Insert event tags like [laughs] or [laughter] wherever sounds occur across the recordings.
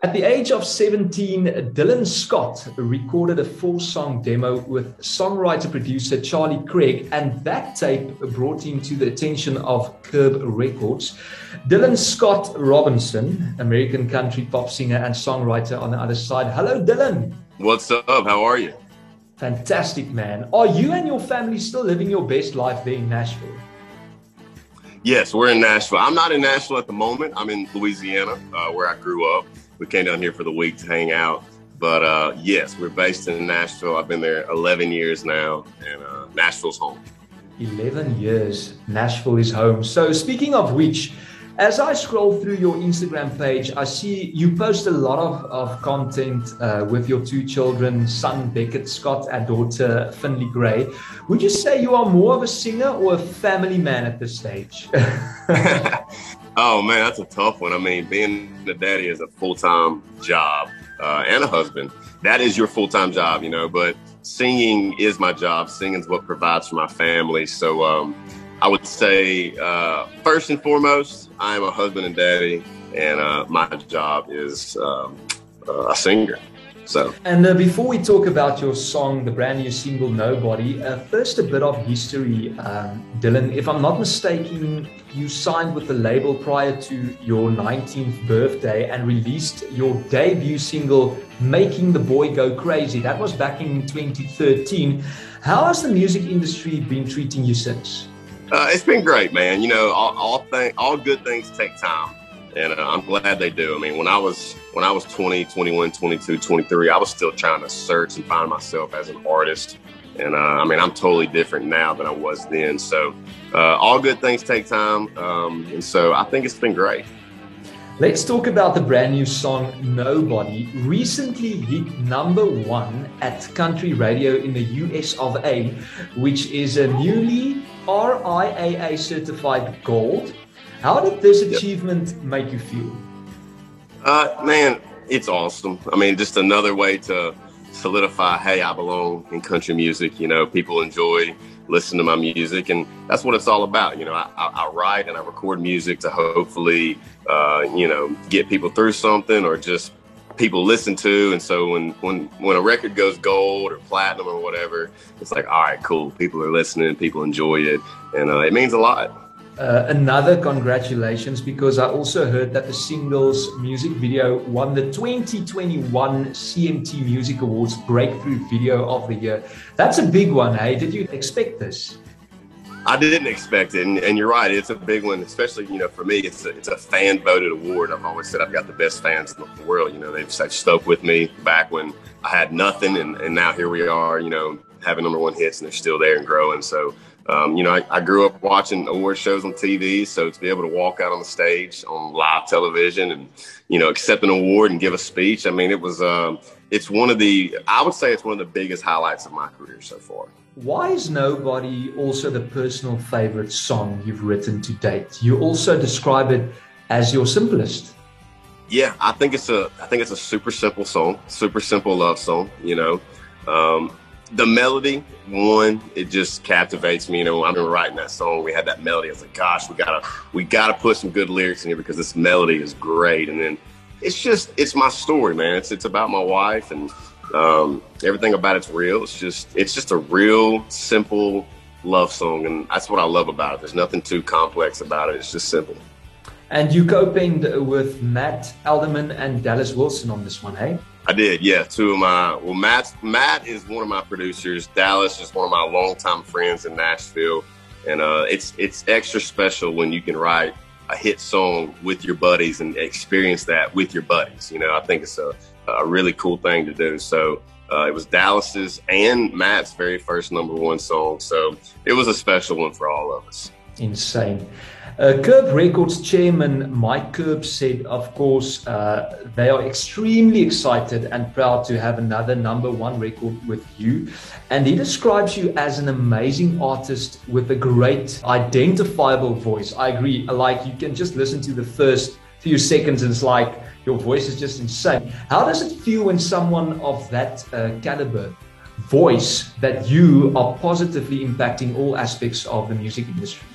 At the age of 17, Dylan Scott recorded a four song demo with songwriter producer Charlie Craig, and that tape brought him to the attention of Curb Records. Dylan Scott Robinson, American country pop singer and songwriter on the other side. Hello, Dylan. What's up? How are you? Fantastic, man. Are you and your family still living your best life there in Nashville? Yes, we're in Nashville. I'm not in Nashville at the moment. I'm in Louisiana, uh, where I grew up we came down here for the week to hang out. But uh, yes, we're based in Nashville. I've been there 11 years now, and uh, Nashville's home. 11 years, Nashville is home. So, speaking of which, as I scroll through your Instagram page, I see you post a lot of, of content uh, with your two children, son Beckett Scott and daughter Finley Gray. Would you say you are more of a singer or a family man at this stage? [laughs] [laughs] Oh man, that's a tough one. I mean, being a daddy is a full time job uh, and a husband. That is your full time job, you know. But singing is my job. Singing is what provides for my family. So um, I would say uh, first and foremost, I am a husband and daddy, and uh, my job is um, a singer. So, and uh, before we talk about your song, the brand new single "Nobody," uh, first a bit of history, um, Dylan. If I'm not mistaken, you signed with the label prior to your 19th birthday and released your debut single "Making the Boy Go Crazy." That was back in 2013. How has the music industry been treating you since? Uh, it's been great, man. You know, all all, thing, all good things take time and uh, I'm glad they do. I mean, when I was when I was 20, 21, 22, 23, I was still trying to search and find myself as an artist. And uh, I mean, I'm totally different now than I was then. So uh, all good things take time, um, and so I think it's been great. Let's talk about the brand new song Nobody. Recently hit number one at country radio in the US of A, which is a newly RIAA certified gold how did this achievement yep. make you feel? Uh, man, it's awesome. I mean, just another way to solidify, hey, I belong in country music. You know, people enjoy listening to my music, and that's what it's all about. You know, I, I, I write and I record music to hopefully, uh, you know, get people through something or just people listen to. And so when when when a record goes gold or platinum or whatever, it's like, all right, cool. People are listening, people enjoy it, and uh, it means a lot. Uh, another congratulations because I also heard that the singles music video won the 2021 CMT Music Awards Breakthrough Video of the Year. That's a big one, hey? Did you expect this? I didn't expect it, and, and, you're right. It's a big one, especially you know for me. It's a, it's a fan voted award. I've always said I've got the best fans in the world. You know they've stuck with me back when I had nothing, and, and now here we are. You know having number one hits, and they're still there and growing. So um, you know, I, I, grew up watching award shows on TV, so to be able to walk out on the stage on live television and you know accept an award and give a speech, I mean, it was um, it's one of the I would say it's one of the biggest highlights of my career so far. Why is Nobody also the personal favorite song you've written to date? You also describe it as your simplest. Yeah, I think it's a I think it's a super simple song, super simple love song. You know, um, the melody, one, it just captivates me. You know, I've been writing that song. We had that melody. I was like, gosh, we gotta we gotta put some good lyrics in here because this melody is great. And then it's just it's my story, man. It's it's about my wife and um, everything about it's real. It's just it's just a real simple love song, and that's what I love about it. There's nothing too complex about it. It's just simple. And you co-penned with Matt Alderman and Dallas Wilson on this one, hey? I did, yeah. Two of my well, Matt Matt is one of my producers. Dallas is one of my longtime friends in Nashville, and uh, it's it's extra special when you can write a hit song with your buddies and experience that with your buddies. You know, I think it's a, a really cool thing to do. So uh, it was Dallas's and Matt's very first number one song. So it was a special one for all of us. Insane. Uh, Curb Records chairman Mike Curb said, of course, uh, they are extremely excited and proud to have another number one record with you. And he describes you as an amazing artist with a great identifiable voice. I agree. Like you can just listen to the first few seconds and it's like your voice is just insane. How does it feel when someone of that uh, caliber voice that you are positively impacting all aspects of the music industry?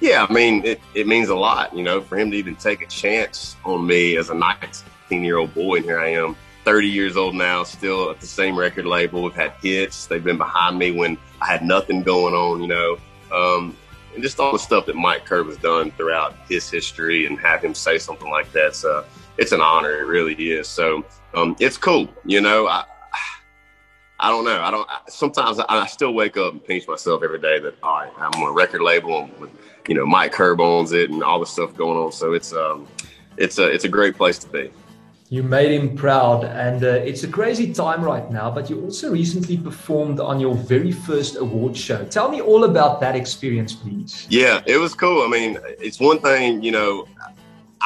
Yeah, I mean, it, it means a lot, you know, for him to even take a chance on me as a nice year old boy, and here I am, 30 years old now, still at the same record label. We've had hits. They've been behind me when I had nothing going on, you know. Um, and just all the stuff that Mike Curb has done throughout his history and have him say something like that's uh, it's an honor. It really is. So um, it's cool. You know, I, I don't know. I don't. Sometimes I, I, still wake up and pinch myself every day that all right, I'm on a record label with, you know, Mike Curb owns it and all the stuff going on. So it's um, it's a it's a great place to be. You made him proud, and uh, it's a crazy time right now. But you also recently performed on your very first award show. Tell me all about that experience, please. Yeah, it was cool. I mean, it's one thing, you know.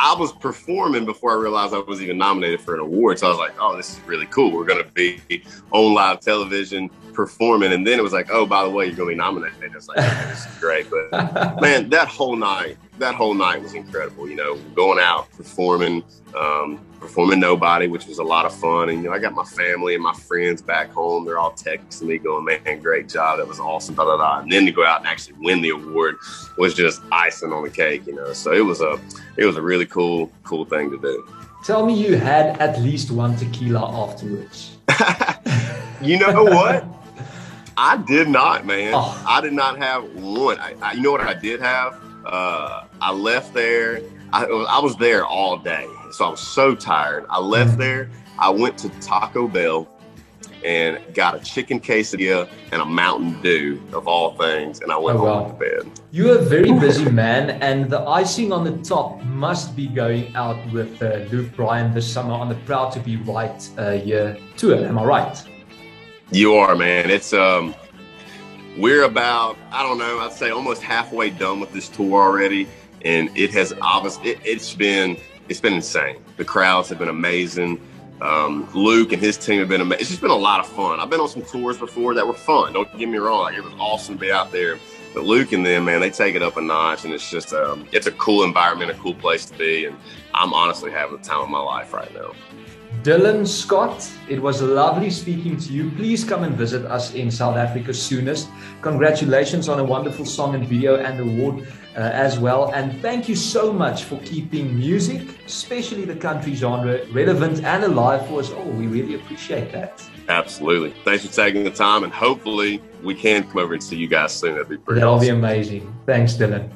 I was performing before I realized I was even nominated for an award. So I was like, oh, this is really cool. We're going to be on live television performing. And then it was like, oh, by the way, you're going to be nominated. It's like, okay, this is great. But [laughs] man, that whole night, that whole night was incredible. You know, going out, performing, um, performing Nobody, which was a lot of fun. And, you know, I got my family and my friends back home. They're all texting me going, man, great job. That was awesome. Da, da, da. And then to go out and actually win the award was just icing on the cake, you know. So it was a, it was a really cool, cool thing to do. Tell me you had at least one tequila afterwards. [laughs] you know what? I did not, man. Oh. I did not have one. I, I, you know what I did have? Uh, I left there. I, I was there all day so I was so tired. I left mm-hmm. there. I went to Taco Bell and got a chicken quesadilla and a Mountain Dew of all things, and I went oh, home wow. to bed. You're a very busy man, and the icing on the top must be going out with uh, Luke Bryan this summer on the Proud to Be Right uh, year tour. Am I right? You are, man. It's um, we're about I don't know. I'd say almost halfway done with this tour already, and it has obviously it, it's been it's been insane. The crowds have been amazing. Um, Luke and his team have been amazing. It's just been a lot of fun. I've been on some tours before that were fun. Don't get me wrong. Like, it was awesome to be out there. But Luke and them, man, they take it up a notch, and it's just um, it's a cool environment, a cool place to be, and I'm honestly having the time of my life right now. Dylan Scott, it was lovely speaking to you. Please come and visit us in South Africa soonest. Congratulations on a wonderful song and video and award uh, as well. And thank you so much for keeping music, especially the country genre, relevant and alive for us all. We really appreciate that. Absolutely. Thanks for taking the time, and hopefully we can come over and see you guys soon. That'd be pretty That'll awesome. be amazing. Thanks, Dylan.